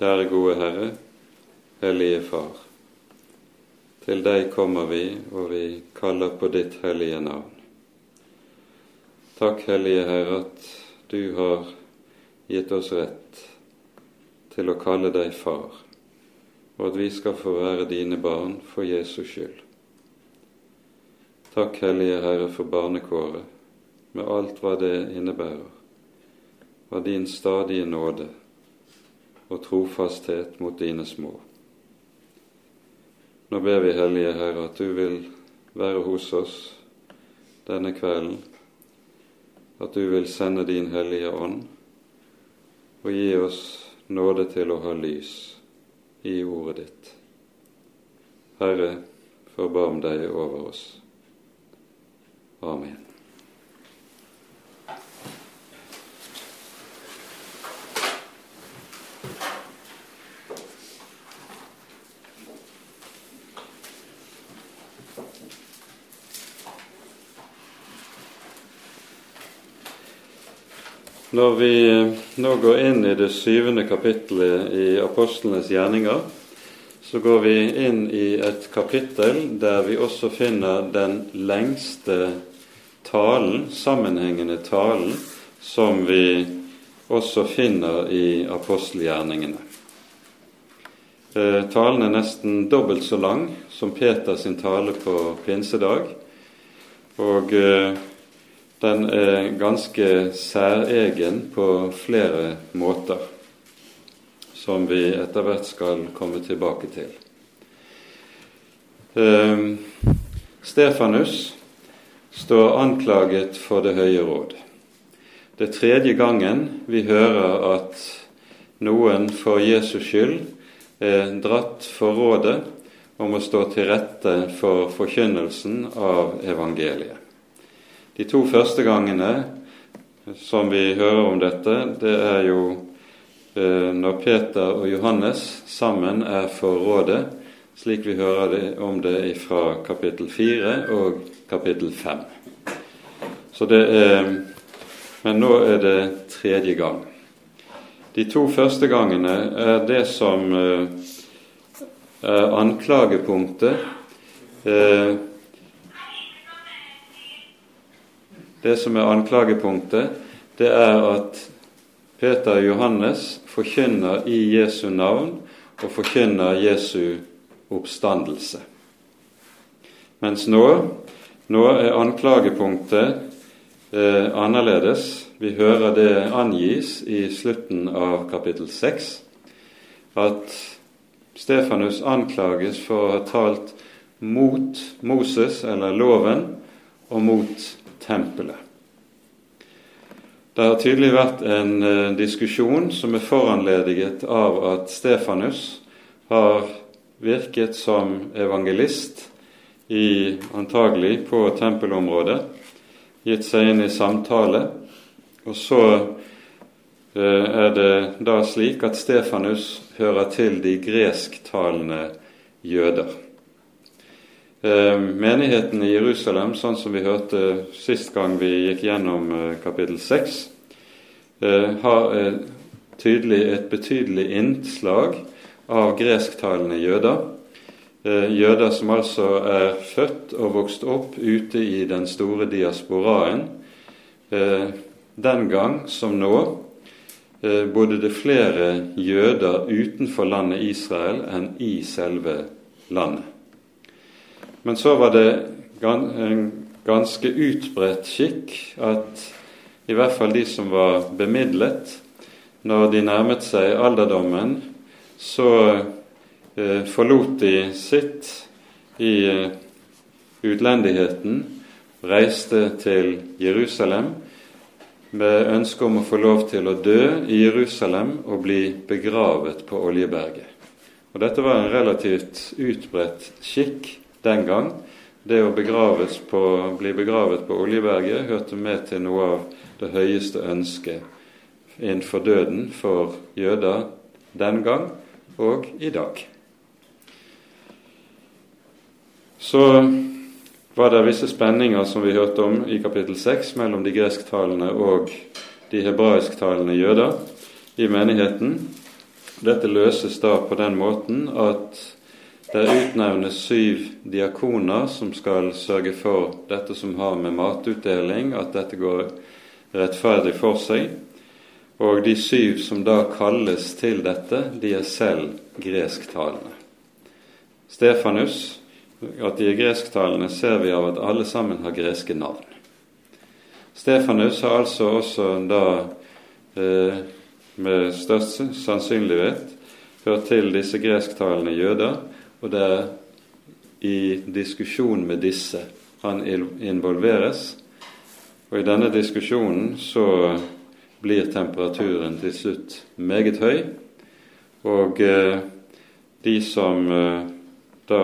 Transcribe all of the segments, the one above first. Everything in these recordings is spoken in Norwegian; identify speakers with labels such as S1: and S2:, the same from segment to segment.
S1: Kjære gode Herre, Hellige Far. Til deg kommer vi, og vi kaller på ditt hellige navn. Takk, Hellige Herre, at du har gitt oss rett til å kalle deg far, og at vi skal få være dine barn for Jesus skyld. Takk, Hellige Herre, for barnekåret, med alt hva det innebærer, av din stadige nåde og trofasthet mot dine små. Nå ber vi, Hellige Herre, at du vil være hos oss denne kvelden, at du vil sende din Hellige Ånd og gi oss nåde til å ha lys i ordet ditt. Herre, forbarm deg over oss. Amen. Når vi nå går inn i det syvende kapittelet i apostlenes gjerninger, så går vi inn i et kapittel der vi også finner den lengste talen, sammenhengende talen, som vi også finner i apostelgjerningene. Eh, talen er nesten dobbelt så lang som Peters tale på pinsedag. Og eh, den er ganske særegen på flere måter, som vi etter hvert skal komme tilbake til. Um, Stefanus står anklaget for Det høye råd. Det er tredje gangen vi hører at noen for Jesus skyld er dratt for rådet om å stå til rette for forkynnelsen av evangeliet. De to første gangene som vi hører om dette, det er jo eh, når Peter og Johannes sammen er for rådet, slik vi hører om det fra kapittel 4 og kapittel 5. Så det er, men nå er det tredje gang. De to første gangene er det som eh, er anklagepunktet. Eh, Det som er anklagepunktet, det er at Peter og Johannes forkynner i Jesu navn og forkynner Jesu oppstandelse. Mens nå, nå er anklagepunktet eh, annerledes. Vi hører det angis i slutten av kapittel 6, at Stefanus anklages for å ha talt mot Moses, eller loven, og mot tempelet. Det har tydelig vært en eh, diskusjon som er foranlediget av at Stefanus har virket som evangelist i, antagelig på tempelområdet, gitt seg inn i samtale, og så eh, er det da slik at Stefanus hører til de gresktalende jøder. Eh, menigheten i Jerusalem, sånn som vi hørte sist gang vi gikk gjennom eh, kapittel 6, eh, har tydelig et betydelig innslag av gresktalende jøder. Jøder som altså er født og vokst opp ute i den store diasporaen. Den gang som nå bodde det flere jøder utenfor landet Israel enn i selve landet. Men så var det en ganske utbredt skikk at i hvert fall de som var bemidlet, når de nærmet seg alderdommen, så eh, forlot de sitt i eh, utlendigheten, reiste til Jerusalem med ønske om å få lov til å dø i Jerusalem og bli begravet på Oljeberget. Og Dette var en relativt utbredt skikk den gang. Det å på, bli begravet på Oljeberget hørte med til noe av det høyeste ønsket innenfor døden for jøder den gang og i dag. Så var det visse spenninger som vi hørte om i kapittel 6 mellom de gresktalende og de hebraisktalende jøder i menigheten. Dette løses da på den måten at det utnevnes syv diakoner som skal sørge for dette som har med matutdeling, at dette går rettferdig for seg. Og de syv som da kalles til dette, de er selv gresktalende. Stefanus, at de er gresktalende, ser vi av at alle sammen har greske navn. Stefanus har altså også da eh, med størst sannsynlighet hørt til disse gresktalende jøder, og det er i diskusjon med disse han involveres. Og i denne diskusjonen så blir temperaturen til slutt meget høy, og eh, de som eh, da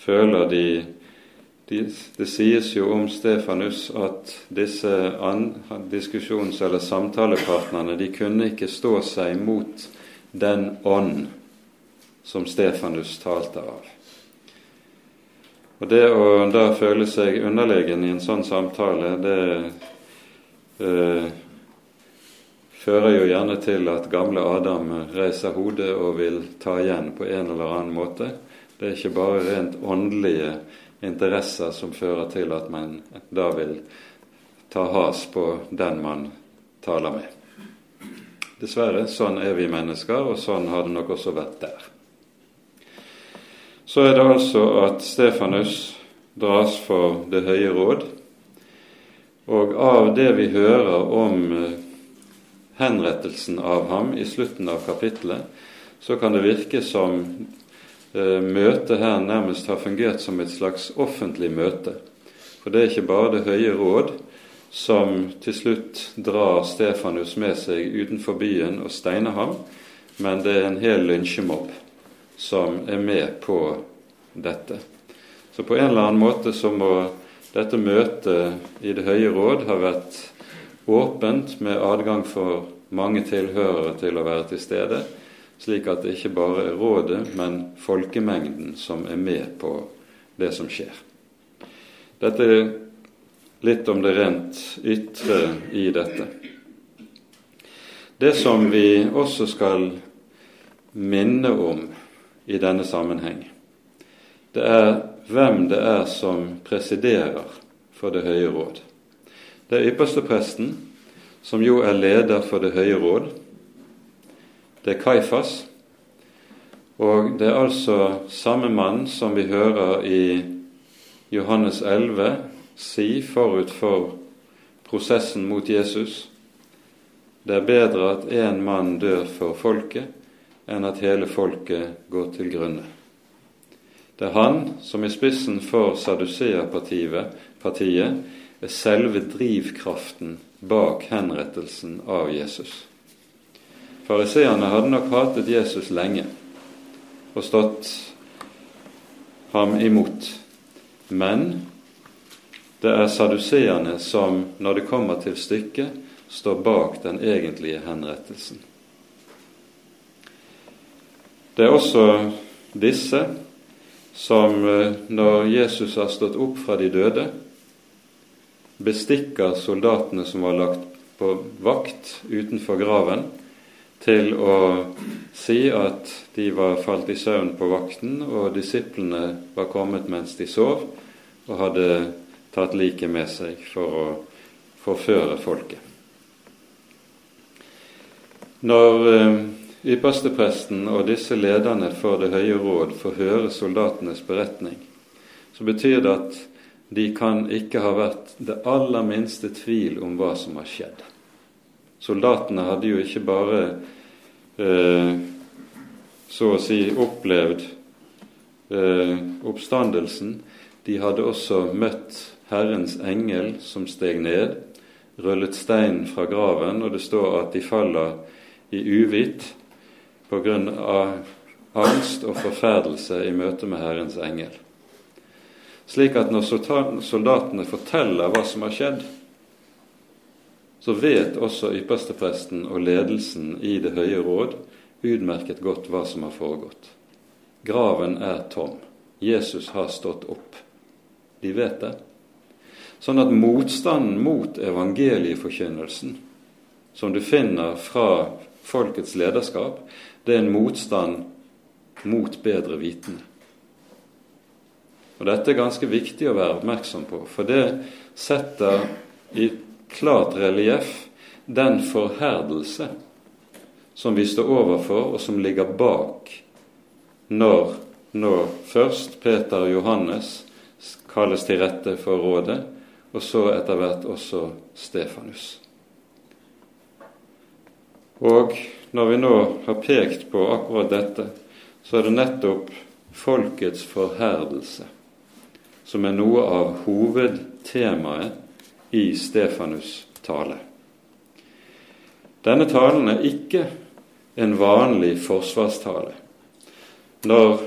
S1: føler de det sies jo om Stefanus at disse diskusjons- eller samtalepartnerne de kunne ikke stå seg mot den ånd som Stefanus talte av. Og Det å da føle seg underlegen i en sånn samtale, det eh, fører jo gjerne til at gamle Adam reiser hodet og vil ta igjen på en eller annen måte. Det er ikke bare rent åndelige interesser som fører til at man da vil ta has på den man taler med. Dessverre, sånn er vi mennesker, og sånn har det nok også vært der. Så er det altså at Stefanus dras for Det høye råd, og av det vi hører om eh, henrettelsen av ham i slutten av kapittelet, så kan det virke som Eh, møtet her nærmest har fungert som et slags offentlig møte. For det er ikke bare Det høye råd som til slutt drar Stefanus med seg utenfor byen og steiner ham, men det er en hel lynsjemobb som er med på dette. Så på en eller annen måte så må dette møtet i Det høye råd ha vært åpent med adgang for mange tilhørere til å være til stede, slik at det ikke bare er rådet, men folkemengden som er med på det som skjer. Dette er litt om det rent ytre i dette. Det som vi også skal minne om i denne sammenheng, det er hvem det er som presiderer for Det høye råd. Det er ypperstepresten, som jo er leder for Det høye råd, det er Kaifas. Og det er altså samme mann som vi hører i Johannes 11 si forut for prosessen mot Jesus. Det er bedre at én mann dør for folket, enn at hele folket går til grunne. Det er han som i spissen for Saduseerpartiet er selve drivkraften bak henrettelsen av Jesus. Fariseerne hadde nok hatet Jesus lenge og stått ham imot. Men det er saduseerne som, når det kommer til stykket, står bak den egentlige henrettelsen. Det er også disse som, eh, når Jesus har stått opp fra de døde, bestikker soldatene som var lagt på vakt utenfor graven, til å si at de var falt i søvn på vakten, og disiplene var kommet mens de sov, og hadde tatt liket med seg for å forføre folket. Når eh, ypperstepresten og disse lederne for Det høye råd får høre soldatenes beretning, så betyr det at de kan ikke ha vært det aller minste tvil om hva som har skjedd. Soldatene hadde jo ikke bare eh, så å si opplevd eh, oppstandelsen. De hadde også møtt Herrens engel som steg ned, rullet steinen fra graven, og det står at de faller i uvit på grunn av angst og forferdelse i møte med Herrens engel. Slik at når soldatene forteller hva som har skjedd, så vet også ypperstepresten og ledelsen i Det høye råd utmerket godt hva som har foregått. Graven er tom. Jesus har stått opp. De vet det. Sånn at motstanden mot evangelieforkynnelsen, som du finner fra folkets lederskap, det er en motstand mot bedre vitende. Og Dette er ganske viktig å være oppmerksom på, for det setter i klart relieff den forherdelse som vi står overfor, og som ligger bak når nå først Peter og Johannes kalles til rette for rådet, og så etter hvert også Stefanus. Og når vi nå har pekt på akkurat dette, så er det nettopp folkets forherdelse som er noe av hovedtemaet i Stefanus' tale. Denne talen er ikke en vanlig forsvarstale. Når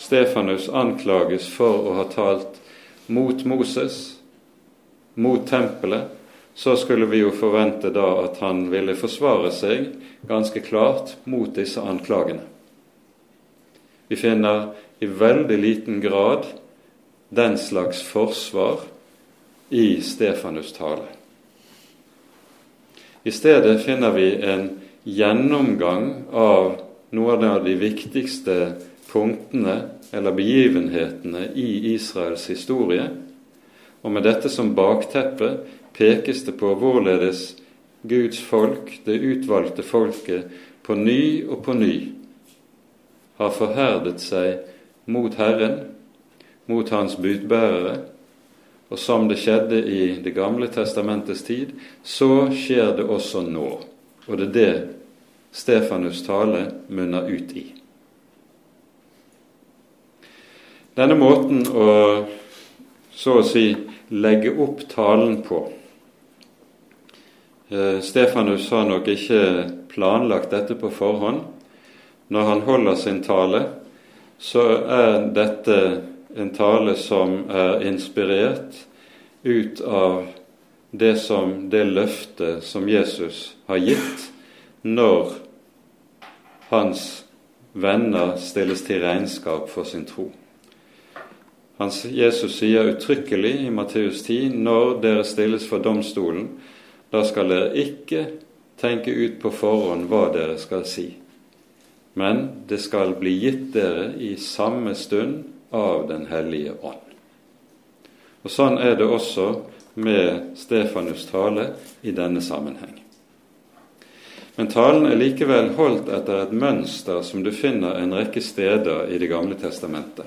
S1: Stefanus anklages for å ha talt mot Moses, mot tempelet, så skulle vi jo forvente da at han ville forsvare seg ganske klart mot disse anklagene. Vi finner i veldig liten grad den slags forsvar i Stefanus' tale. I stedet finner vi en gjennomgang av noen av de viktigste punktene eller begivenhetene i Israels historie. Og med dette som bakteppe pekes det på hvorledes Guds folk, det utvalgte folket, på ny og på ny har forherdet seg mot Herren mot hans budbærere. Og som det skjedde i Det gamle testamentets tid, så skjer det også nå. Og det er det Stefanus' tale munner ut i. Denne måten å så å si legge opp talen på Stefanus har nok ikke planlagt dette på forhånd. Når han holder sin tale, så er dette en tale som er inspirert ut av det som det løftet som Jesus har gitt når hans venner stilles til regnskap for sin tro. Hans, Jesus sier uttrykkelig i Matteus 10.: Når dere stilles for domstolen, da skal dere ikke tenke ut på forhånd hva dere skal si, men det skal bli gitt dere i samme stund av Den hellige ånd. Og Sånn er det også med Stefanus' tale i denne sammenheng. Men talen er likevel holdt etter et mønster som du finner en rekke steder i Det gamle testamentet.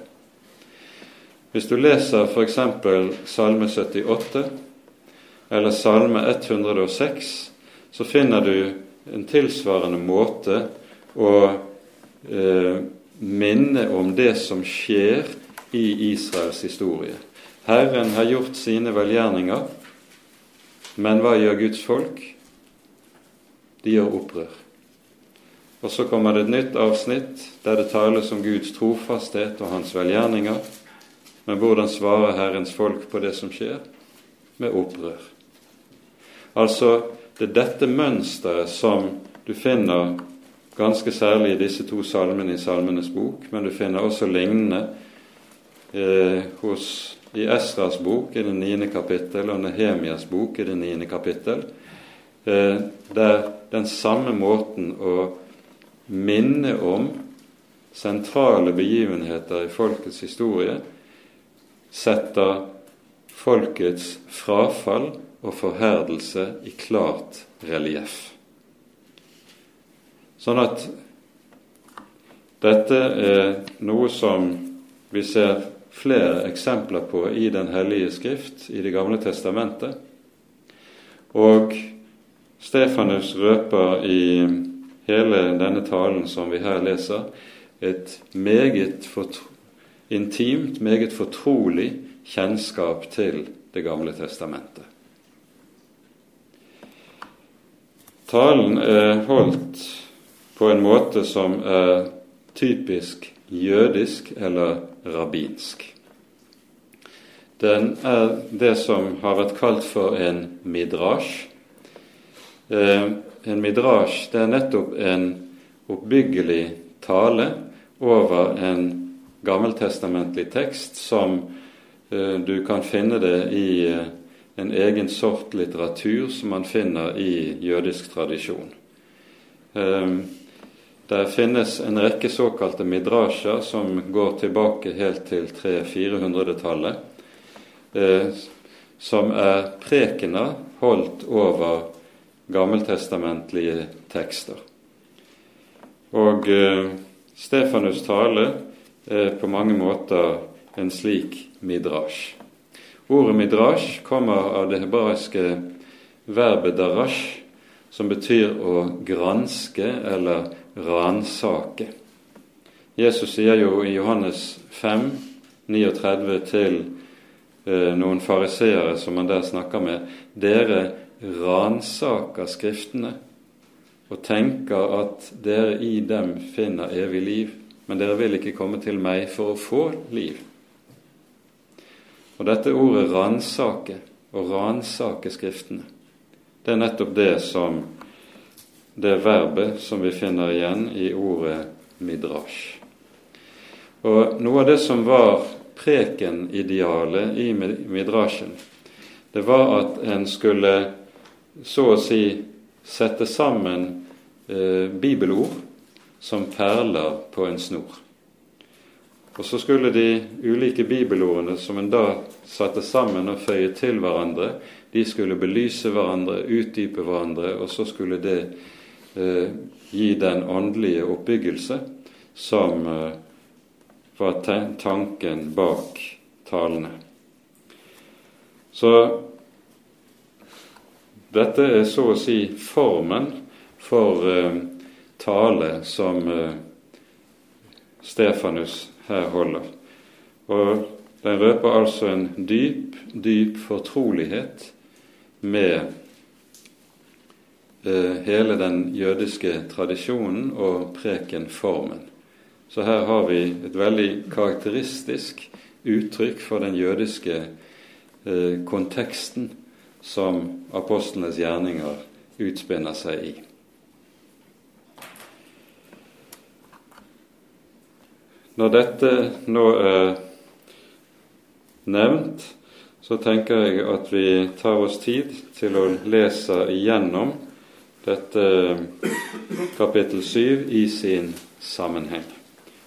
S1: Hvis du leser f.eks. Salme 78 eller Salme 106, så finner du en tilsvarende måte å eh, minne om det som skjer i Israels historie. Herren har gjort sine velgjerninger, men hva gjør Guds folk? De gjør opprør. Og så kommer det et nytt avsnitt der det tales om Guds trofasthet og hans velgjerninger. Men hvordan svarer Herrens folk på det som skjer? Med opprør. Altså, det er dette mønsteret som du finner ganske særlig i disse to salmene i Salmenes bok, men du finner også lignende eh, hos, i Esras bok i det niende kapittel og Nehemias bok i det niende kapittel, eh, der den samme måten å minne om sentrale begivenheter i folkets historie setter folkets frafall og forherdelse i klart relieff. Sånn at dette er noe som vi ser flere eksempler på i Den hellige skrift i Det gamle testamentet. Og Stefanus røper i hele denne talen som vi her leser, et meget intimt, meget fortrolig kjennskap til Det gamle testamentet. Talen er holdt på en måte som er typisk jødisk eller rabbinsk. Den er det som har vært kalt for en midrash. Eh, en midrasj det er nettopp en oppbyggelig tale over en gammeltestamentlig tekst som eh, du kan finne det i eh, en egen sort litteratur som man finner i jødisk tradisjon. Det finnes en rekke såkalte midrasjer som går tilbake helt til 300-400-tallet, som er prekener holdt over gammeltestamentlige tekster. Og eh, Stefanus' tale er på mange måter en slik midrasj. Ordet midrash kommer av det hebraiske verbet darash, som betyr å granske eller ransake. Jesus sier jo i Johannes 5, 39 til eh, noen fariseere som han der snakker med, dere ransaker Skriftene og tenker at dere i dem finner evig liv, men dere vil ikke komme til meg for å få liv. Og dette ordet 'ransake' og 'ransake Skriftene', det er nettopp det som det verbet som vi finner igjen i ordet 'midrasj'. Og noe av det som var prekenidealet i midrasjen, det var at en skulle så å si sette sammen eh, bibelord som perler på en snor. Og så skulle de ulike bibelordene som en da satte sammen og føyet til hverandre, de skulle belyse hverandre, utdype hverandre, og så skulle det eh, gi den åndelige oppbyggelse som eh, var tanken bak talene. Så dette er så å si formen for eh, tale som eh, Stefanus her holder. Og den røper altså en dyp, dyp fortrolighet med eh, hele den jødiske tradisjonen og prekenformen. Så her har vi et veldig karakteristisk uttrykk for den jødiske eh, konteksten som apostlenes gjerninger utspinner seg i. Når dette nå er nevnt, så tenker jeg at vi tar oss tid til å lese igjennom dette kapittel 7 i sin sammenheng.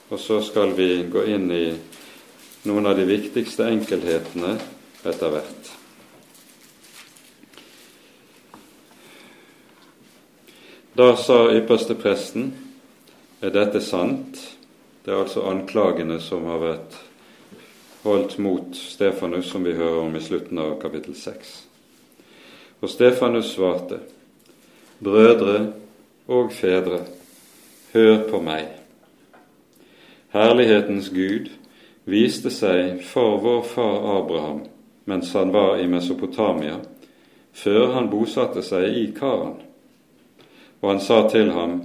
S1: Og så skal vi gå inn i noen av de viktigste enkelhetene etter hvert. Da sa ypperstepresten, er dette sant? Det er altså anklagene som har vært holdt mot Stefanus, som vi hører om i slutten av kapittel 6. Og Stefanus svarte, Brødre og fedre, hør på meg. Herlighetens Gud viste seg for vår far Abraham mens han var i Mesopotamia, før han bosatte seg i Karan og han sa til ham,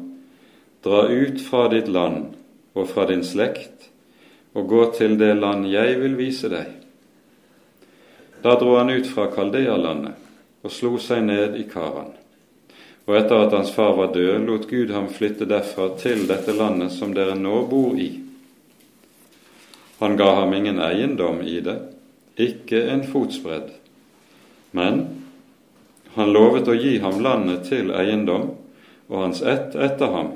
S1: Dra ut fra ditt land og fra din slekt, og gå til det land jeg vil vise deg. Da dro han ut fra Kaldealandet og slo seg ned i Karan. Og etter at hans far var død, lot Gud ham flytte derfra til dette landet som dere nå bor i. Han ga ham ingen eiendom i det, ikke en fotsbredd, men han lovet å gi ham landet til eiendom og hans ett etter ham,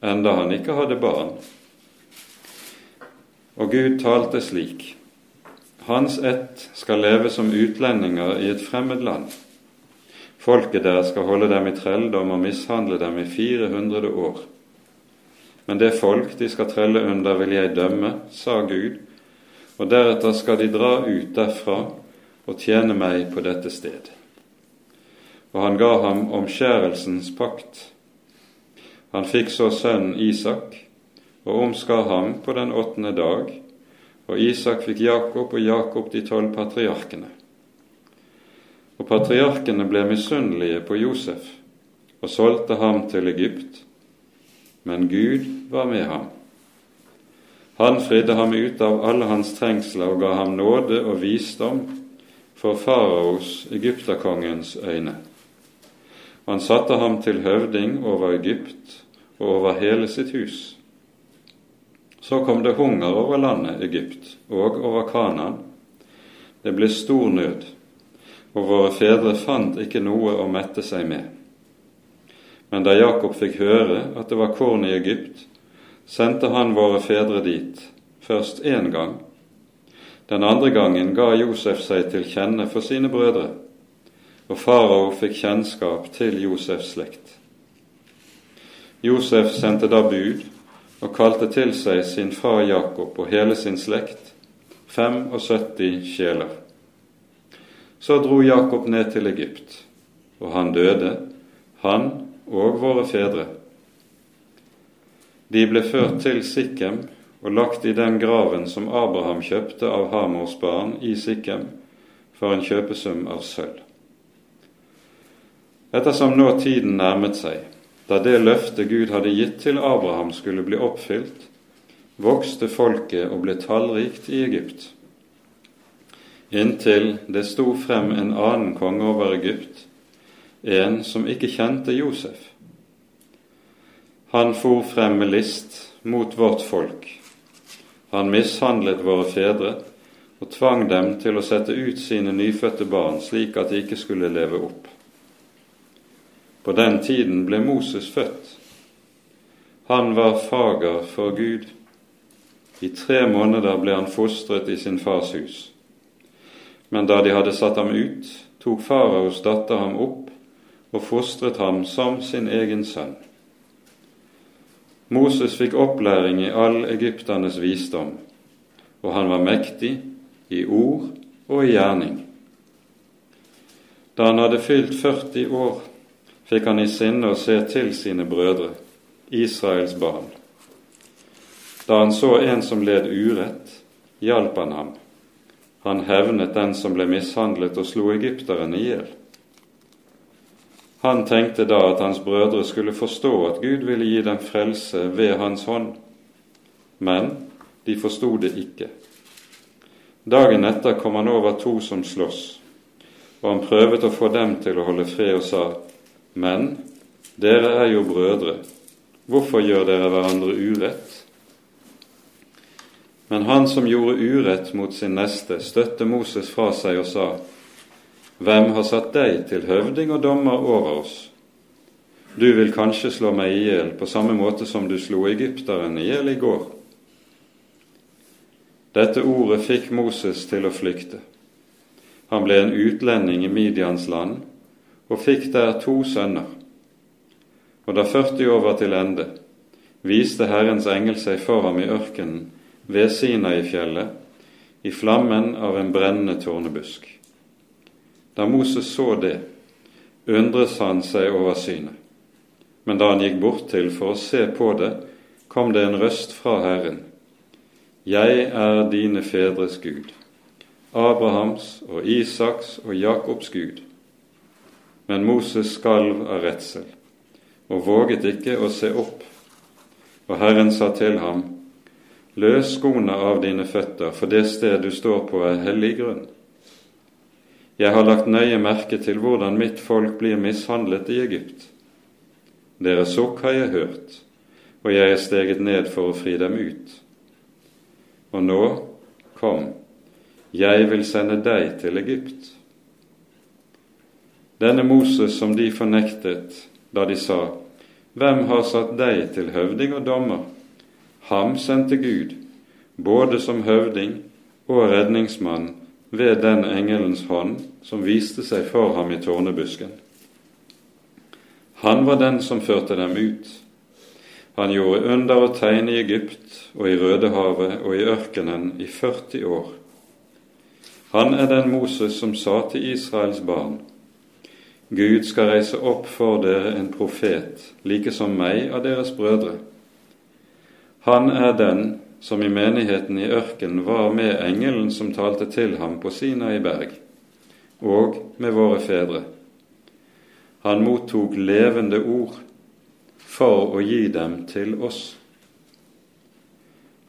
S1: enda han ikke hadde barn. Og Gud talte slik:" Hans ett skal leve som utlendinger i et fremmed land. Folket der skal holde dem i trelldom og mishandle dem i 400 år. Men det folk de skal trelle under, vil jeg dømme, sa Gud, og deretter skal de dra ut derfra og tjene meg på dette sted. Og han ga ham omskjærelsens pakt, han fikk så sønnen Isak og omskar ham på den åttende dag, og Isak fikk Jakob og Jakob de tolv patriarkene. Og patriarkene ble misunnelige på Josef og solgte ham til Egypt, men Gud var med ham. Han fridde ham ut av alle hans trengsler og ga ham nåde og visdom for faraos, egypterkongens, øyne. Han satte ham til høvding over Egypt og over hele sitt hus. Så kom det hunger over landet Egypt og over Kanaan. Det ble stor nød, og våre fedre fant ikke noe å mette seg med. Men da Jakob fikk høre at det var korn i Egypt, sendte han våre fedre dit, først én gang. Den andre gangen ga Josef seg til kjenne for sine brødre, og farao fikk kjennskap til Josefs slekt. Josef sendte da bud og kalte til seg sin far Jakob og hele sin slekt, 75 sjeler. Så dro Jakob ned til Egypt, og han døde, han og våre fedre. De ble ført til Sikkem og lagt i den graven som Abraham kjøpte av Hamors barn i Sikkem for en kjøpesum av sølv. Ettersom nå tiden nærmet seg, da det løftet Gud hadde gitt til Abraham skulle bli oppfylt, vokste folket og ble tallrikt i Egypt inntil det sto frem en annen konge over Egypt, en som ikke kjente Josef. Han for frem med list mot vårt folk. Han mishandlet våre fedre og tvang dem til å sette ut sine nyfødte barn slik at de ikke skulle leve opp. På den tiden ble Moses født. Han var fager for Gud. I tre måneder ble han fostret i sin fars hus. Men da de hadde satt ham ut, tok faraos datter ham opp og fostret ham som sin egen sønn. Moses fikk opplæring i all egypternes visdom, og han var mektig i ord og i gjerning. Da han hadde fylt 40 år, fikk han i sinne å se til sine brødre, Israels barn. Da han så en som led urett, hjalp han ham han hevnet den som ble mishandlet og slo egypteren i hjel. Han tenkte da at hans brødre skulle forstå at Gud ville gi dem frelse ved hans hånd, men de forsto det ikke. Dagen etter kom han over to som sloss, og han prøvde å få dem til å holde fred og sa, Men dere er jo brødre, hvorfor gjør dere hverandre urett? Men han som gjorde urett mot sin neste, støtte Moses fra seg og sa:" Hvem har satt deg til høvding og dommer over oss? Du vil kanskje slå meg i hjel på samme måte som du slo egypteren i hjel i går. Dette ordet fikk Moses til å flykte. Han ble en utlending i Midians land og fikk der to sønner. Og da 40 år var til ende, viste Herrens engel seg for ham i ørkenen ved Sinai-fjellet i flammen av en brennende tornebusk. Da Moses så det, undres han seg over synet. Men da han gikk bort til for å se på det, kom det en røst fra Herren. Jeg er dine fedres Gud, Abrahams og Isaks og Jakobs Gud. Men Moses skalv av redsel og våget ikke å se opp. Og Herren sa til ham, Løs skoene av dine føtter, for det sted du står på er hellig grunn. Jeg har lagt nøye merke til hvordan mitt folk blir mishandlet i Egypt. Deres sukk har jeg hørt, og jeg er steget ned for å fri dem ut. Og nå, kom, jeg vil sende deg til Egypt. Denne Moses som de fornektet da de sa, Hvem har satt deg til høvding og dommer? Ham sendte Gud, både som høvding og redningsmann, ved den engelens hånd som viste seg for ham i tårnebusken. Han var den som førte dem ut. Han gjorde under og tegn i Egypt og i Rødehavet og i ørkenen i 40 år. Han er den Moses som sa til Israels barn:" Gud skal reise opp for dere en profet, like som meg av deres brødre. Han er den som i menigheten i ørkenen var med engelen som talte til ham på Sina i berg, og med våre fedre. Han mottok levende ord for å gi dem til oss.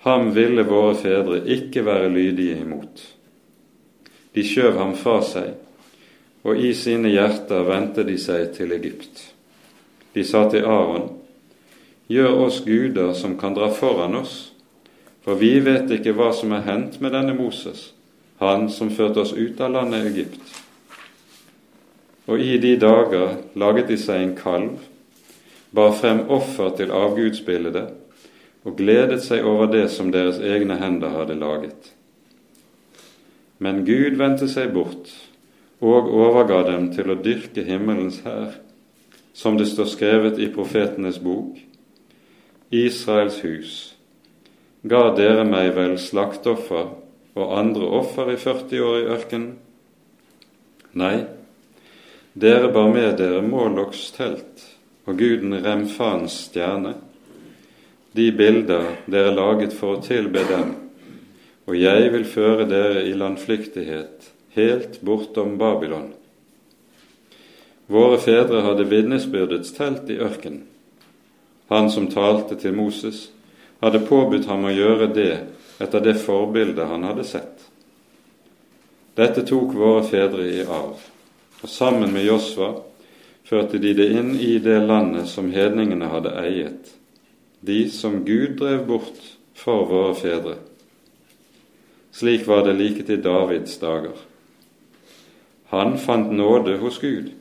S1: Ham ville våre fedre ikke være lydige imot. De skjøv ham fra seg, og i sine hjerter vendte de seg til Egypt. De sa til Aron, Gjør oss guder som kan dra foran oss, for vi vet ikke hva som er hendt med denne Moses, han som førte oss ut av landet Egypt. Og i de dager laget de seg en kalv bar frem offer til avgudsbildet og gledet seg over det som deres egne hender hadde laget. Men Gud vendte seg bort og overga dem til å dyrke himmelens hær, som det står skrevet i profetenes bok. Israels hus, ga dere meg vel slaktoffer og andre offer i 40 år i ørkenen? Nei, dere bar med dere Måloks telt og guden Remfans stjerne, de bilder dere laget for å tilbe dem, og jeg vil føre dere i landflyktighet helt bortom Babylon. Våre fedre hadde vitnesbyrdets telt i ørkenen. Han som talte til Moses, hadde påbudt ham å gjøre det etter det forbildet han hadde sett. Dette tok våre fedre i arv, og sammen med Josva førte de det inn i det landet som hedningene hadde eiet, de som Gud drev bort for våre fedre. Slik var det like til Davids dager. Han fant nåde hos Gud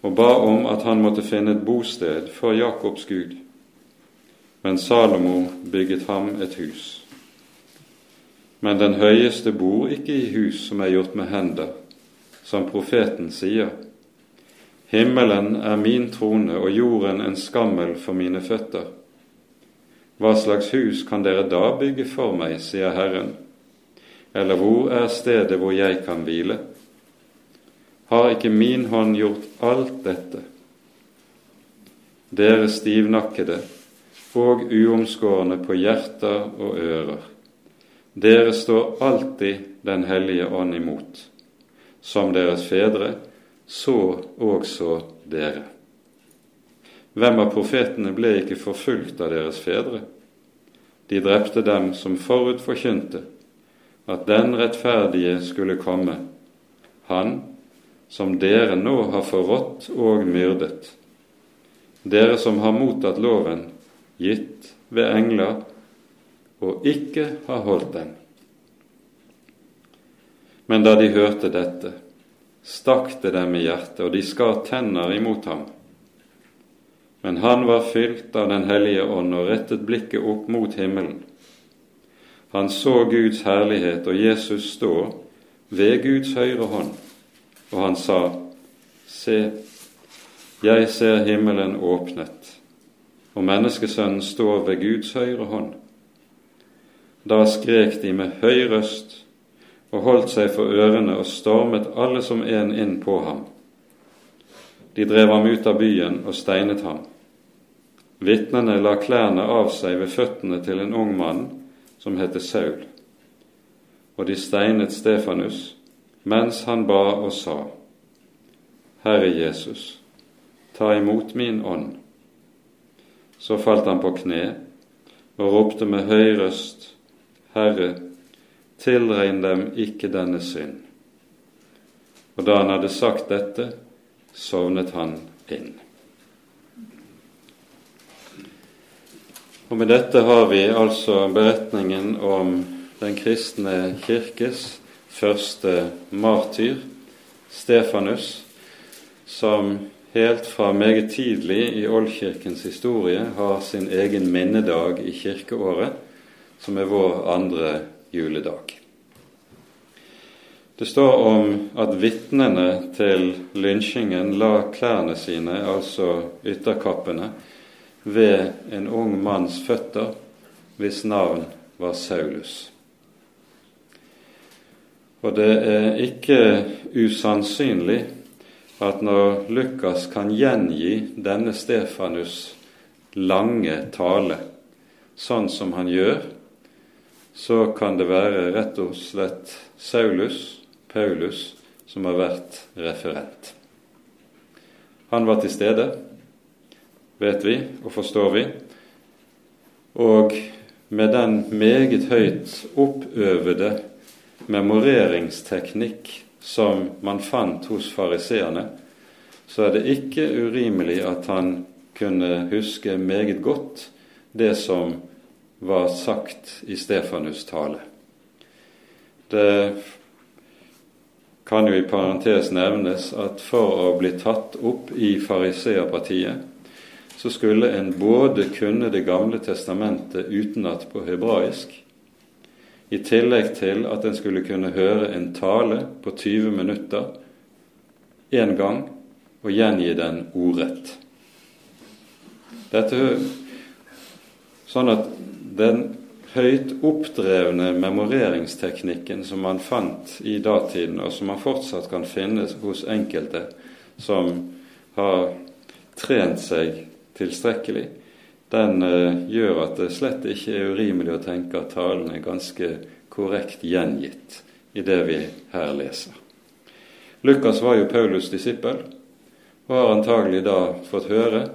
S1: og ba om at han måtte finne et bosted for Jakobs Gud. Men Salomo bygget ham et hus. Men den høyeste bor ikke i hus som er gjort med hender, som profeten sier. Himmelen er min trone og jorden en skammel for mine føtter. Hva slags hus kan dere da bygge for meg, sier Herren, eller hvor er stedet hvor jeg kan hvile? Har ikke min hånd gjort alt dette? Dere stivnakkede og uomskårne på hjerter og ører, dere står alltid Den hellige ånd imot. Som deres fedre, så også dere. Hvem av profetene ble ikke forfulgt av deres fedre? De drepte dem som forut forkynte at den rettferdige skulle komme, han som dere nå har forrådt og myrdet, dere som har mottatt loven, gitt ved engler, og ikke har holdt den. Men da de hørte dette, stakk det dem i hjertet, og de skar tenner imot ham. Men han var fylt av Den hellige ånd og rettet blikket opp mot himmelen. Han så Guds herlighet og Jesus stå ved Guds høyre hånd, og han sa, Se, jeg ser himmelen åpnet, og menneskesønnen står ved Guds høyre hånd. Da skrek de med høy røst og holdt seg for ørene og stormet alle som en inn på ham. De drev ham ut av byen og steinet ham. Vitnene la klærne av seg ved føttene til en ung mann som het Saul, og de steinet Stefanus mens han ba og sa, Herre Jesus, ta imot min ånd. Så falt han på kne og ropte med høy røst, Herre, tilregn dem ikke denne synd. Og da han hadde sagt dette, sovnet han inn. Og med dette har vi altså beretningen om den kristne kirkes første martyr, Stefanus, som helt fra meget tidlig i oldkirkens historie har sin egen minnedag i kirkeåret, som er vår andre juledag. Det står om at vitnene til lynsjingen la klærne sine, altså ytterkappene, ved en ung manns føtter, hvis navn var Saulus. Og det er ikke usannsynlig at når Lukas kan gjengi denne Stefanus' lange tale sånn som han gjør, så kan det være rett og slett Saulus, Paulus, som har vært referent. Han var til stede, vet vi og forstår vi. Og med den meget høyt oppøvede memoreringsteknikk som man fant hos fariseerne, så er det ikke urimelig at han kunne huske meget godt det som var sagt i Stefanus' tale. Det kan jo i parentes nevnes at for å bli tatt opp i fariseerpartiet så skulle en både kunne Det gamle testamentet utenat på hebraisk, i tillegg til at en skulle kunne høre en tale på 20 minutter én gang og gjengi den ordrett. Dette sånn at den høyt oppdrevne memoreringsteknikken som man fant i datiden, og som man fortsatt kan finne hos enkelte som har trent seg tilstrekkelig, den uh, gjør at det slett ikke er urimelig å tenke at talen er ganske korrekt gjengitt i det vi her leser. Lukas var jo Paulus' disippel, og har antagelig da fått høre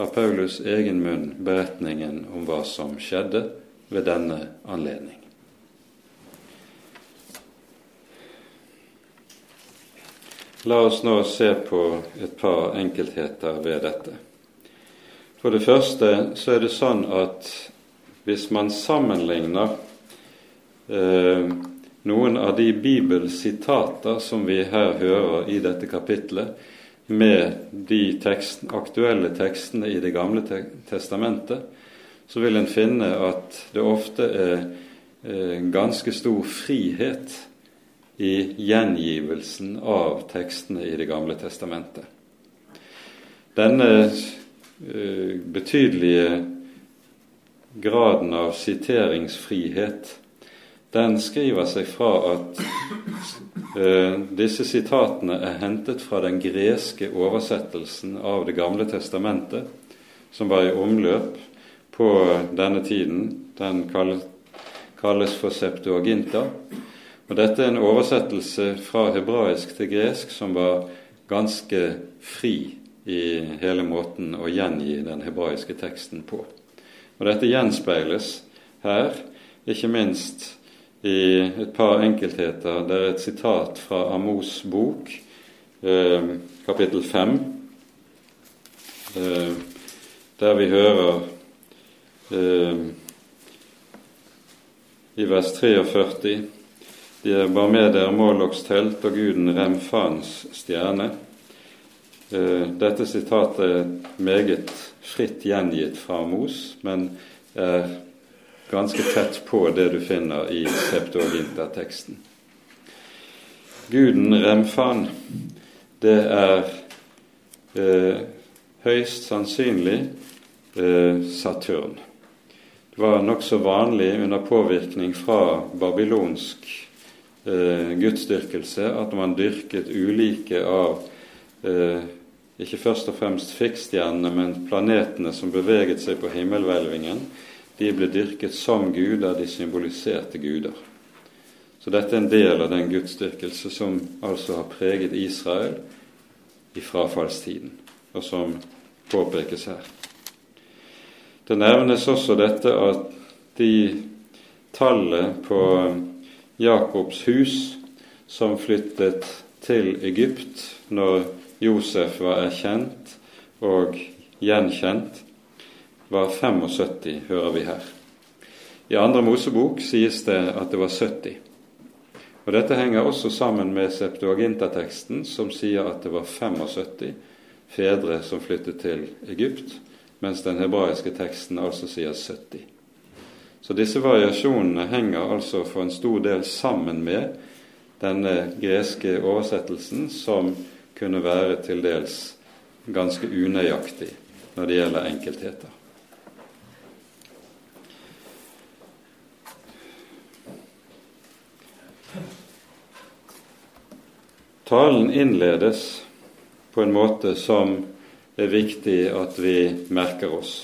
S1: av Paulus' egen munn beretningen om hva som skjedde ved denne anledning. La oss nå se på et par enkeltheter ved dette. For det første så er det sånn at hvis man sammenligner eh, noen av de bibelsitater som vi her hører i dette kapitlet, med de teksten, aktuelle tekstene i Det gamle testamentet, så vil en finne at det ofte er eh, ganske stor frihet i gjengivelsen av tekstene i Det gamle testamentet. Denne betydelige graden av siteringsfrihet, den skriver seg fra at uh, disse sitatene er hentet fra den greske oversettelsen av Det gamle testamentet, som var i omløp på denne tiden. Den kalles for Septuaginta. Og Dette er en oversettelse fra hebraisk til gresk som var ganske fri i hele måten å gjengi den hebraiske teksten på. Og Dette gjenspeiles her, ikke minst i et par enkeltheter. Det er et sitat fra Amos bok, eh, kapittel 5, eh, der vi hører eh, i vers 43 De er bar med dere Måloks telt og guden Remfans stjerne. Eh, dette sitatet er meget fritt gjengitt fra Mos, men er ganske tett på det du finner i Septuaginta-teksten. Guden Remfan, det er eh, høyst sannsynlig eh, Saturn. Det var nokså vanlig under påvirkning fra babylonsk eh, gudsdyrkelse at man dyrket ulike av eh, ikke først og fremst fikkstjernene, men planetene som beveget seg på himmelhvelvingen, de ble dyrket som guder, de symboliserte guder. Så dette er en del av den gudsdyrkelse som altså har preget Israel i frafallstiden, og som påpekes her. Det nevnes også dette at de tallet på Jakobs hus som flyttet til Egypt når Josef var erkjent og gjenkjent, var 75, hører vi her. I andre Mosebok sies det at det var 70. Og Dette henger også sammen med Septuaginta-teksten, som sier at det var 75 fedre som flyttet til Egypt, mens den hebraiske teksten altså sier 70. Så disse variasjonene henger altså for en stor del sammen med denne greske oversettelsen som kunne være til dels ganske unøyaktig når det gjelder enkeltheter. Talen innledes på en måte som er viktig at vi merker oss.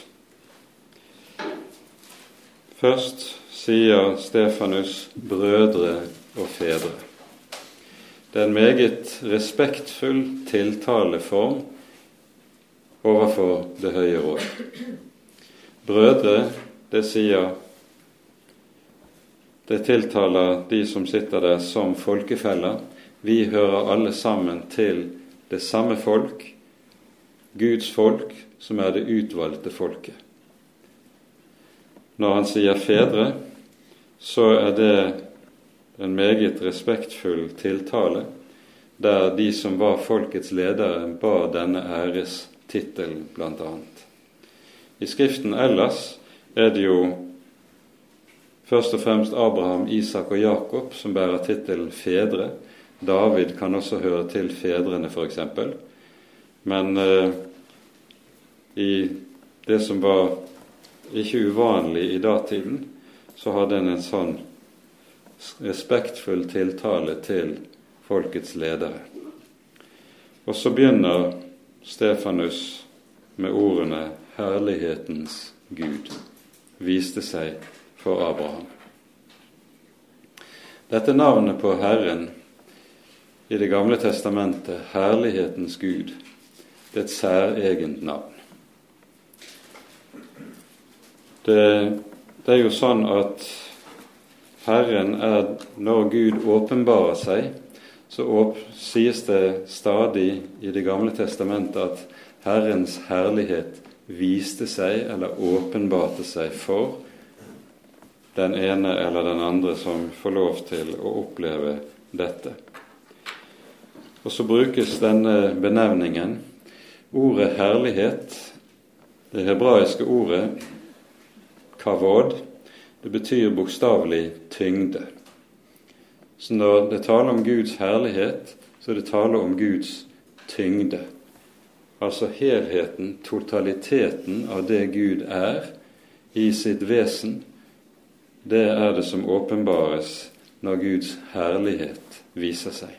S1: Først sier Stefanus 'brødre og fedre'. Det er en meget respektfull tiltaleform overfor Det høye råd. Brødre, det sier Det tiltaler de som sitter der som folkefeller. Vi hører alle sammen til det samme folk, Guds folk, som er det utvalgte folket. Når han sier fedre, så er det en meget respektfull tiltale, der de som var folkets ledere, ba denne ærestittelen bl.a. I Skriften ellers er det jo først og fremst Abraham, Isak og Jakob som bærer tittelen fedre. David kan også høre til fedrene, f.eks. Men eh, i det som var ikke uvanlig i datiden, så hadde en en sånn respektfull tiltale til folkets ledere. Og så begynner Stefanus med ordene 'Herlighetens Gud viste seg for Abraham'. Dette navnet på Herren i Det gamle testamentet, Herlighetens Gud, det er et særegent navn. Det, det er jo sånn at Herren er Når Gud åpenbarer seg, så åp, sies det stadig i Det gamle testamentet at Herrens herlighet viste seg eller åpenbarte seg for den ene eller den andre som får lov til å oppleve dette. Og så brukes denne benevningen. Ordet herlighet, det hebraiske ordet kavod, det betyr bokstavelig tyngde. Så når det taler om Guds herlighet, så er det tale om Guds tyngde. Altså helheten, totaliteten av det Gud er i sitt vesen. Det er det som åpenbares når Guds herlighet viser seg.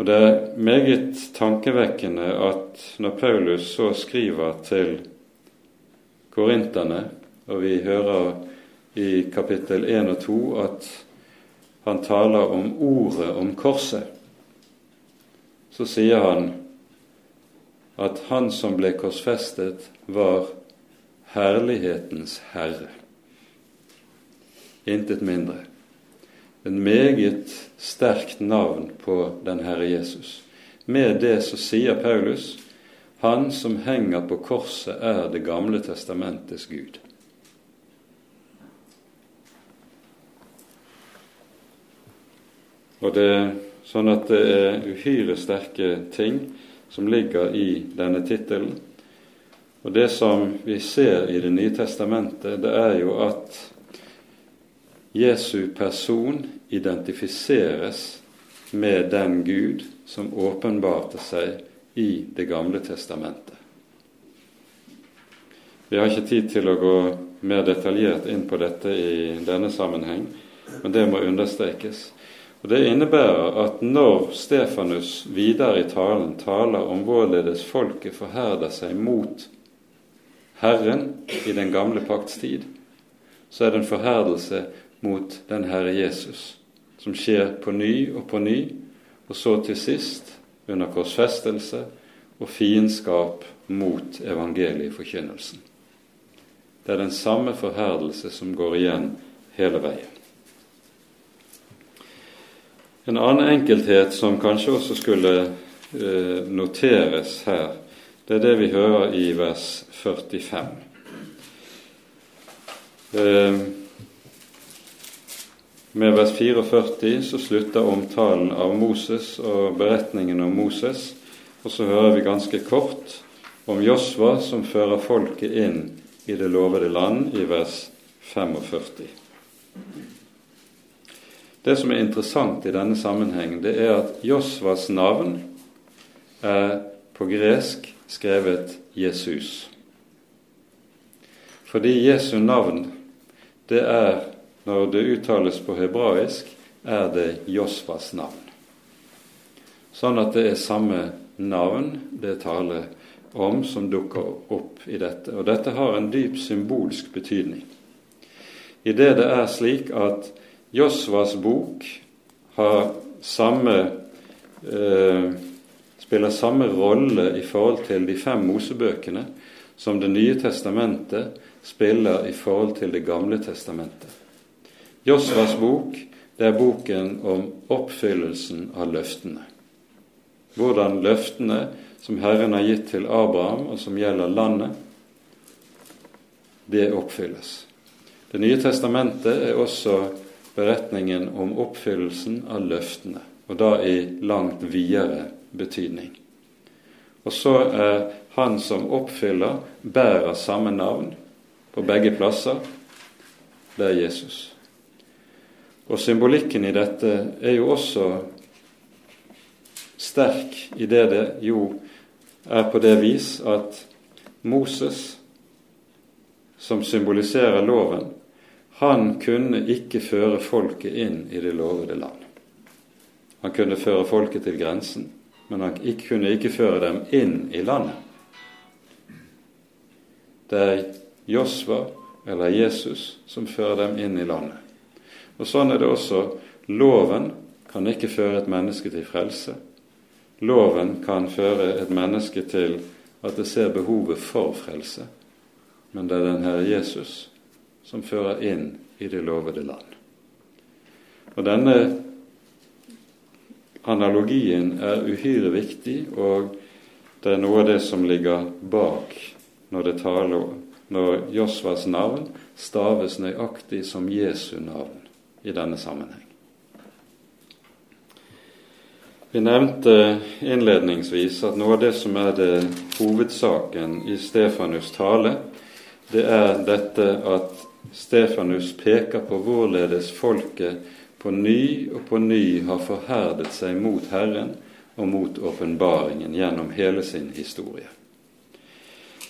S1: Og Det er meget tankevekkende at når Paulus så skriver til korinterne og vi hører i kapittel 1 og 2 at han taler om ordet om korset. Så sier han at han som ble korsfestet, var herlighetens herre. Intet mindre. En meget sterkt navn på den Herre Jesus. Med det så sier Paulus han som henger på korset, er Det gamle testamentets Gud. Og det er sånn at det er uhyre sterke ting som ligger i denne tittelen. Og det som vi ser i Det nye testamentet, det er jo at Jesu person identifiseres med den Gud som åpenbarte seg i Det gamle testamentet. Vi har ikke tid til å gå mer detaljert inn på dette i denne sammenheng, men det må understrekes. Og Det innebærer at når Stefanus videre i talen taler om hvorledes folket forherder seg mot Herren i den gamle pakts tid, så er det en forherdelse mot den Herre Jesus, som skjer på ny og på ny, og så til sist, under korsfestelse og fiendskap mot evangelieforkynnelsen. Det er den samme forherdelse som går igjen hele veien. En annen enkelthet som kanskje også skulle eh, noteres her, det er det vi hører i vers 45. Eh, med vers 44 så slutter omtalen av Moses og beretningen om Moses, og så hører vi ganske kort om Josva som fører folket inn i det lovede land, i vers 45. Det som er interessant i denne sammenhengen, det er at Josvas navn er på gresk skrevet Jesus. Fordi Jesu navn, det er, når det uttales på hebraisk, er det Josvas navn. Sånn at det er samme navn det taler om som dukker opp i dette. Og dette har en dyp symbolsk betydning. I det det er slik at Josvas bok har samme eh, spiller samme rolle i forhold til de fem Mosebøkene som Det nye testamentet spiller i forhold til Det gamle testamentet. Josvas bok det er boken om oppfyllelsen av løftene. Hvordan løftene som Herren har gitt til Abraham, og som gjelder landet, det oppfylles. Det nye testamentet er også beretningen om oppfyllelsen av løftene, og da i langt videre betydning. Og så er han som oppfyller, bærer samme navn på begge plasser, det er Jesus. Og symbolikken i dette er jo også sterk i det det jo er på det vis at Moses, som symboliserer loven, han kunne ikke føre folket inn i det lovede land. Han kunne føre folket til grensen, men han kunne ikke føre dem inn i landet. Det er Josva eller Jesus som fører dem inn i landet. Og Sånn er det også. Loven kan ikke føre et menneske til frelse. Loven kan føre et menneske til at det ser behovet for frelse, men det er den Herre Jesus som fører inn i det lovede land. Og Denne analogien er uhyre viktig, og det er noe av det som ligger bak når det taler når Josvas navn staves nøyaktig som Jesu navn i denne sammenheng. Vi nevnte innledningsvis at noe av det som er det hovedsaken i Stefanus' tale, det er dette at Stefanus peker på hvorledes folket på ny og på ny har forherdet seg mot Herren og mot åpenbaringen gjennom hele sin historie.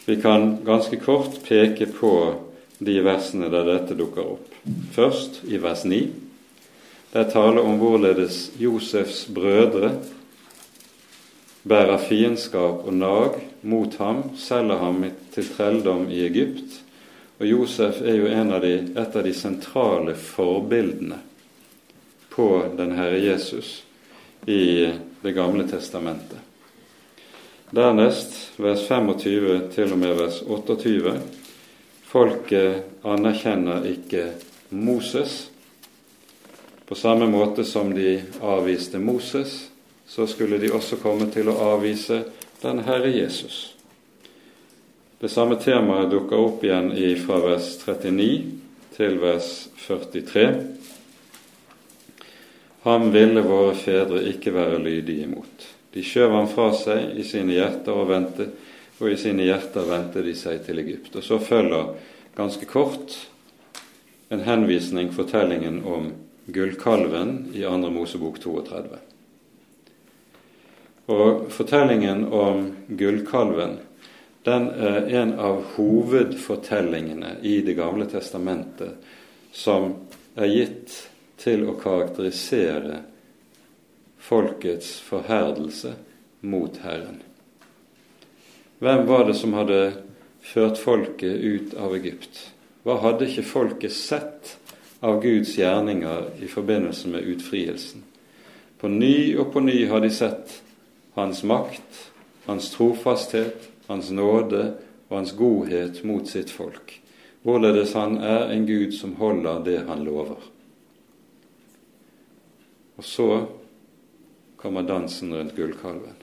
S1: Vi kan ganske kort peke på de versene der dette dukker opp. Først i vers 9. Der taler om hvorledes Josefs brødre bærer fiendskap og nag mot ham, selger ham til trelldom i Egypt. Og Josef er jo av de, et av de sentrale forbildene på den Herre Jesus i Det gamle testamentet. Dernest, vers 25 til og med vers 28, folket anerkjenner ikke Moses. På samme måte som de avviste Moses, så skulle de også komme til å avvise den Herre Jesus. Det samme temaet dukker opp igjen fra vers 39 til vers 43. Ham ville våre fedre ikke være lydige imot. De skjøv ham fra seg i sine hjerter og vendte, og i sine hjerter vendte de seg til Egypt. Og så følger ganske kort en henvisning, fortellingen om gullkalven i 2. Mosebok 32. Og fortellingen om gullkalven den er en av hovedfortellingene i Det gamle testamentet som er gitt til å karakterisere folkets forherdelse mot Herren. Hvem var det som hadde ført folket ut av Egypt? Hva hadde ikke folket sett av Guds gjerninger i forbindelse med utfrielsen? På ny og på ny har de sett hans makt, hans trofasthet, hans nåde og hans godhet mot sitt folk. Hvorledes han er en Gud som holder det han lover. Og så kommer dansen rundt gullkalven.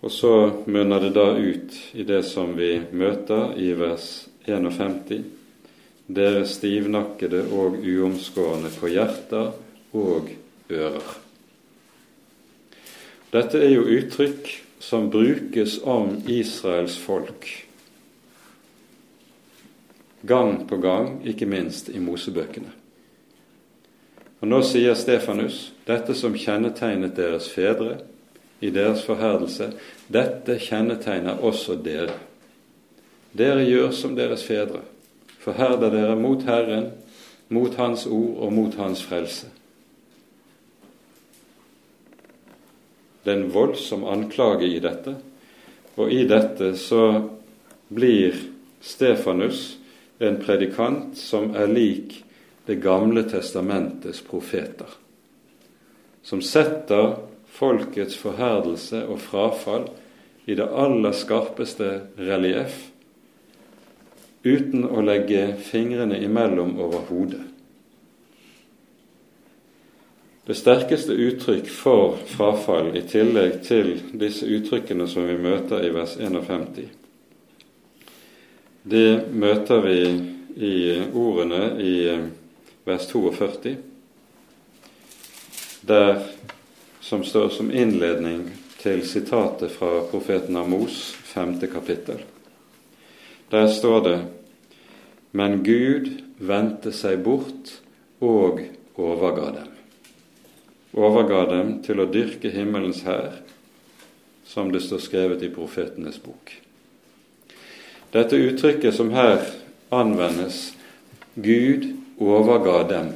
S1: Og så munner det da ut i det som vi møter i vers 51. Dere stivnakkede og uomskårne på hjerter og ører. Dette er jo uttrykk som brukes om Israels folk gang på gang, ikke minst i Mosebøkene. Og Nå sier Stefanus dette som kjennetegnet deres fedre, i deres forherdelse. Dette kjennetegner også dere. Dere gjør som deres fedre. Forherder dere mot Herren, mot Hans ord og mot Hans frelse. Det er en voldsom anklage i dette, og i dette så blir Stefanus en predikant som er lik Det gamle testamentets profeter, som setter folkets forherdelse og frafall i det aller skarpeste relieff, uten å legge fingrene imellom over hodet. Det sterkeste uttrykk for frafall, i tillegg til disse uttrykkene som vi møter i vers 51, det møter vi i ordene i vers 42, der som står som innledning til sitatet fra profeten Amos, femte kapittel. Der står det:" Men Gud vendte seg bort og overga dem. Overga dem til å dyrke himmelens hær, som det står skrevet i profetenes bok. Dette uttrykket som her anvendes, Gud overga dem,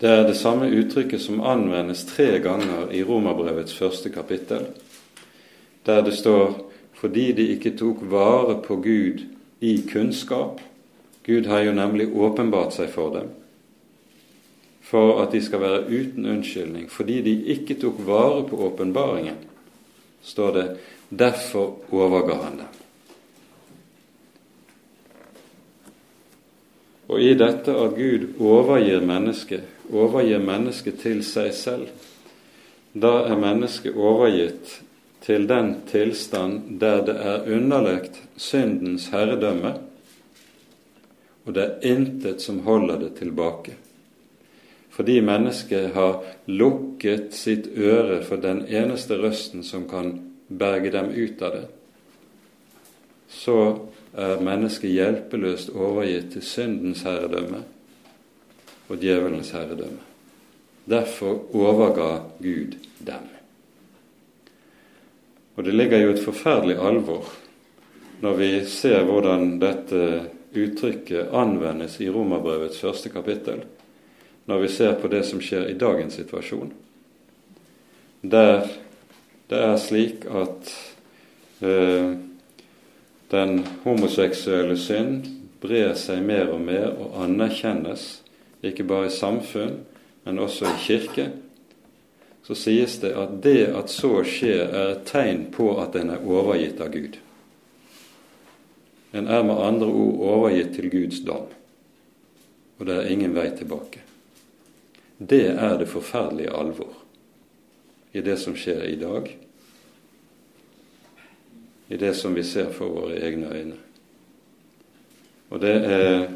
S1: det er det samme uttrykket som anvendes tre ganger i Romerbrevets første kapittel, der det står fordi de ikke tok vare på Gud i kunnskap. Gud har jo nemlig åpenbart seg for dem, for at de skal være uten unnskyldning. Fordi de ikke tok vare på åpenbaringen, står det derfor overga han dem. Og i dette at Gud overgir mennesket, overgir mennesket til seg selv, da er mennesket overgitt til den tilstand der det er underlagt syndens herredømme, og det er intet som holder det tilbake. Fordi mennesket har lukket sitt øre for den eneste røsten som kan berge dem ut av det, så er mennesket hjelpeløst overgitt til syndens herredømme og djevelens herredømme. Derfor overga Gud dem. Og det ligger jo et forferdelig alvor når vi ser hvordan dette uttrykket anvendes i Romerbrevets første kapittel, når vi ser på det som skjer i dagens situasjon, der det er slik at eh, den homoseksuelle synd brer seg mer og mer og anerkjennes, ikke bare i samfunn, men også i kirke, så sies det at det at så skjer, er et tegn på at en er overgitt av Gud. En er med andre ord overgitt til Guds dom, og det er ingen vei tilbake. Det er det forferdelige alvor i det som skjer i dag, i det som vi ser for våre egne øyne. Og det er,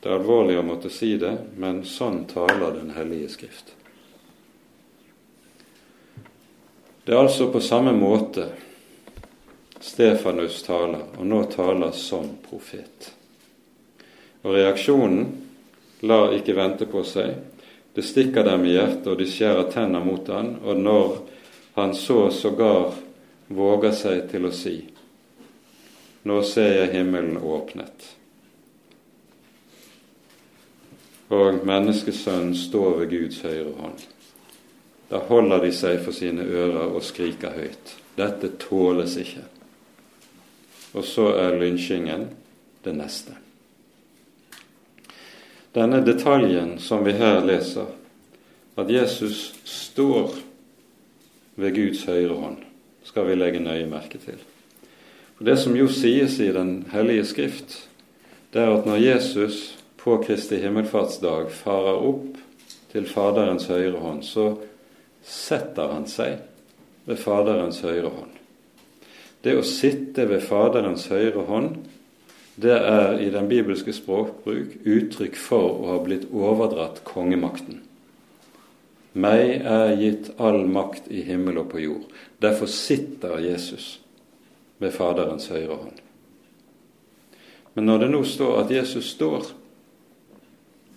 S1: det er alvorlig å måtte si det, men sånn taler Den hellige Skrift. Det er altså på samme måte Stefanus taler, og nå taler som profet. Og reaksjonen lar ikke vente på seg. Det stikker dem i hjertet, og de skjærer tenner mot han, og når han så sågar våger seg til å si Nå ser jeg himmelen åpnet, og menneskesønnen står ved Guds høyre hånd. Da holder de seg for sine ører og skriker høyt. Dette tåles ikke. Og så er lynsjingen det neste. Denne detaljen som vi her leser, at Jesus står ved Guds høyre hånd, skal vi legge nøye merke til. For Det som jo sies i Den hellige skrift, det er at når Jesus på Kristi himmelfartsdag farer opp til Faderens høyre hånd, så setter han seg ved Faderens høyre hånd. Det å sitte ved Faderens høyre hånd, det er i den bibelske språkbruk uttrykk for å ha blitt overdratt kongemakten. Meg er gitt all makt i himmel og på jord. Derfor sitter Jesus ved Faderens høyre hånd. Men når det nå står at Jesus står,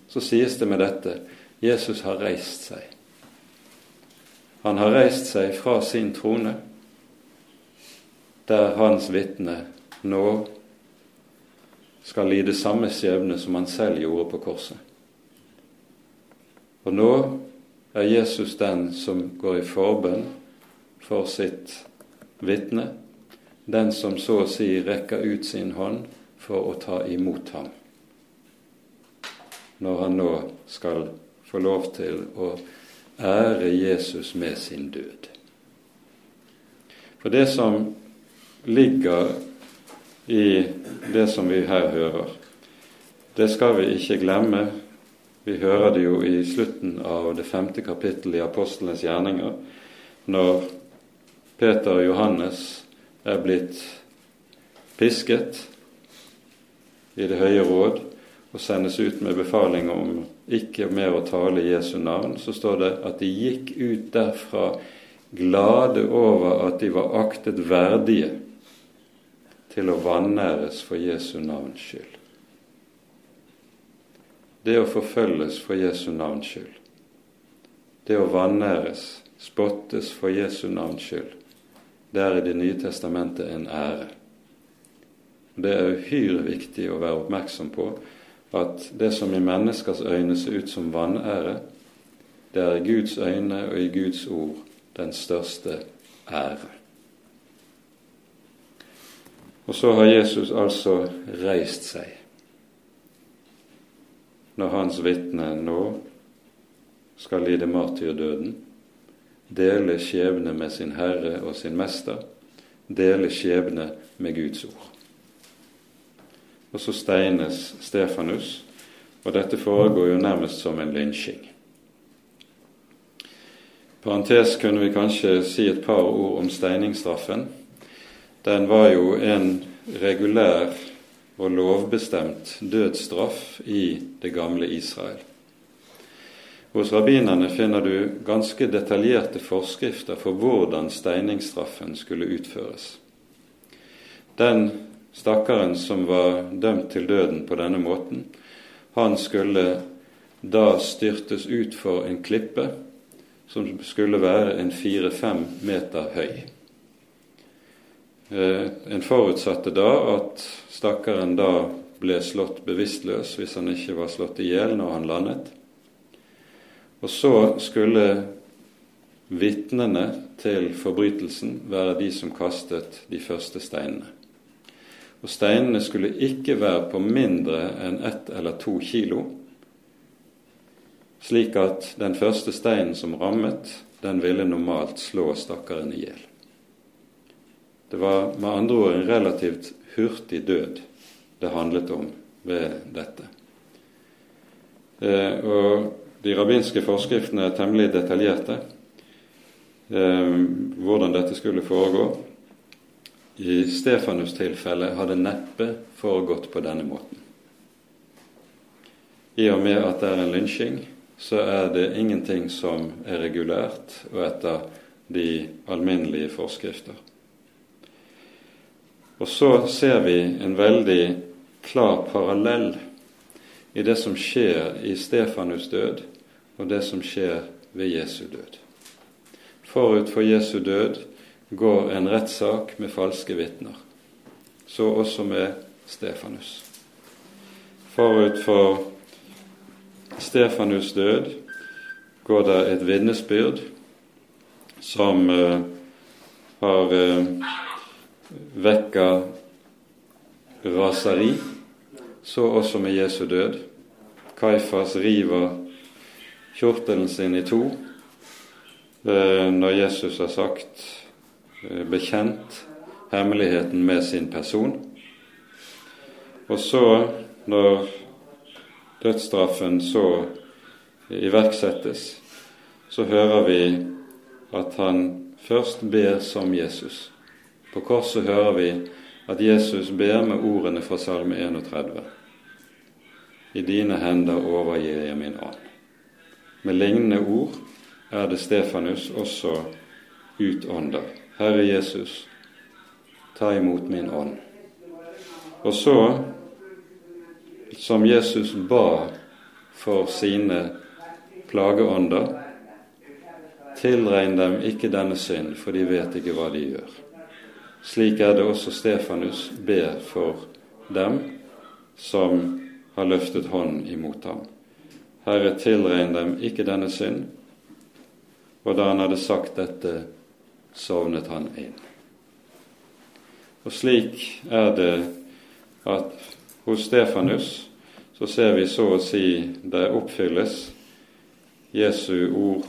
S1: så sies det med dette Jesus har reist seg. Han har reist seg fra sin trone, der hans vitne nå skal lide samme skjebne som han selv gjorde på korset. Og nå er Jesus den som går i forbønn for sitt vitne, den som så å si rekker ut sin hånd for å ta imot ham, når han nå skal få lov til å ære Jesus med sin død. For det som ligger i det som vi her hører, det skal vi ikke glemme. Vi hører det jo i slutten av det femte kapittelet i apostlenes gjerninger, når Peter og Johannes er blitt pisket i Det høye råd, og sendes ut med befaling om ikke mer å tale Jesu navn, så står det at de gikk ut derfra glade over at de var aktet verdige til å vanæres for Jesu navns skyld. Det å forfølges for Jesu navns skyld, det å vanæres, spottes for Jesu navns skyld, det er i Det nye testamentet en ære. Det er uhyre viktig å være oppmerksom på at det som i menneskers øyne ser ut som vanære, det er i Guds øyne og i Guds ord den største ære. Og så har Jesus altså reist seg når hans vitne nå skal lide martyrdøden, dele skjebne med sin Herre og sin Mester, dele skjebne med Guds ord. Og så steines Stefanus, og dette foregår jo nærmest som en lynsjing. Parentes kunne vi kanskje si et par ord om steiningsstraffen den var jo en regulær og lovbestemt dødsstraff i det gamle Israel. Hos rabbinerne finner du ganske detaljerte forskrifter for hvordan steiningsstraffen skulle utføres. Den stakkaren som var dømt til døden på denne måten, han skulle da styrtes ut for en klippe som skulle være en fire-fem meter høy. Eh, en forutsatte da at stakkaren da ble slått bevisstløs hvis han ikke var slått i hjel når han landet. Og så skulle vitnene til forbrytelsen være de som kastet de første steinene. Og steinene skulle ikke være på mindre enn ett eller to kilo, slik at den første steinen som rammet, den ville normalt slå stakkaren i hjel. Det var med andre ord en relativt hurtig død det handlet om ved dette. Eh, og de rabbinske forskriftene er temmelig detaljerte eh, hvordan dette skulle foregå. I Stefanus' tilfelle hadde neppe foregått på denne måten. I og med at det er en lynsjing, så er det ingenting som er regulært og etter de alminnelige forskrifter. Og så ser vi en veldig klar parallell i det som skjer i Stefanus' død, og det som skjer ved Jesu død. Forut for Jesu død går en rettssak med falske vitner. Så også med Stefanus. Forut for Stefanus' død går det et vitnesbyrd som uh, har vekka raseri, så også med Jesu død. Kaifas river kjortelen sin i to eh, når Jesus har sagt, eh, bekjent hemmeligheten med sin person. Og så, når dødsstraffen så iverksettes, så hører vi at han først ber som Jesus. På korset hører vi at Jesus ber med ordene fra Salme 31. I dine hender overgir jeg min ånd. Med lignende ord er det Stefanus også utånder. Herre Jesus, ta imot min ånd. Og så, som Jesus ba for sine plageånder, tilregn dem ikke denne synd, for de vet ikke hva de gjør. Slik er det også Stefanus ber for dem som har løftet hånd imot ham. Herre, tilregn dem ikke denne synd. Og da han hadde sagt dette, sovnet han inn. Og slik er det at hos Stefanus så ser vi så å si det oppfylles Jesu ord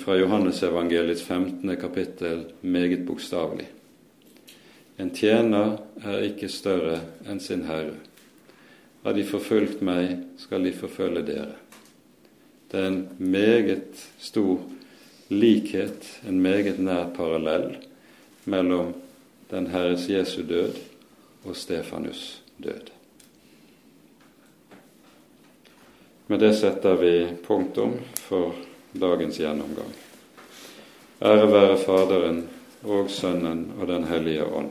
S1: fra Johannesevangeliets 15. kapittel meget bokstavelig. En tjener er ikke større enn sin herre. Har de forfulgt meg, skal de forfølge dere. Det er en meget stor likhet, en meget nær parallell, mellom den Herres Jesu død og Stefanus' død. Med det setter vi punktum for dagens gjennomgang. Ære være Faderen og Sønnen og Den hellige ånd,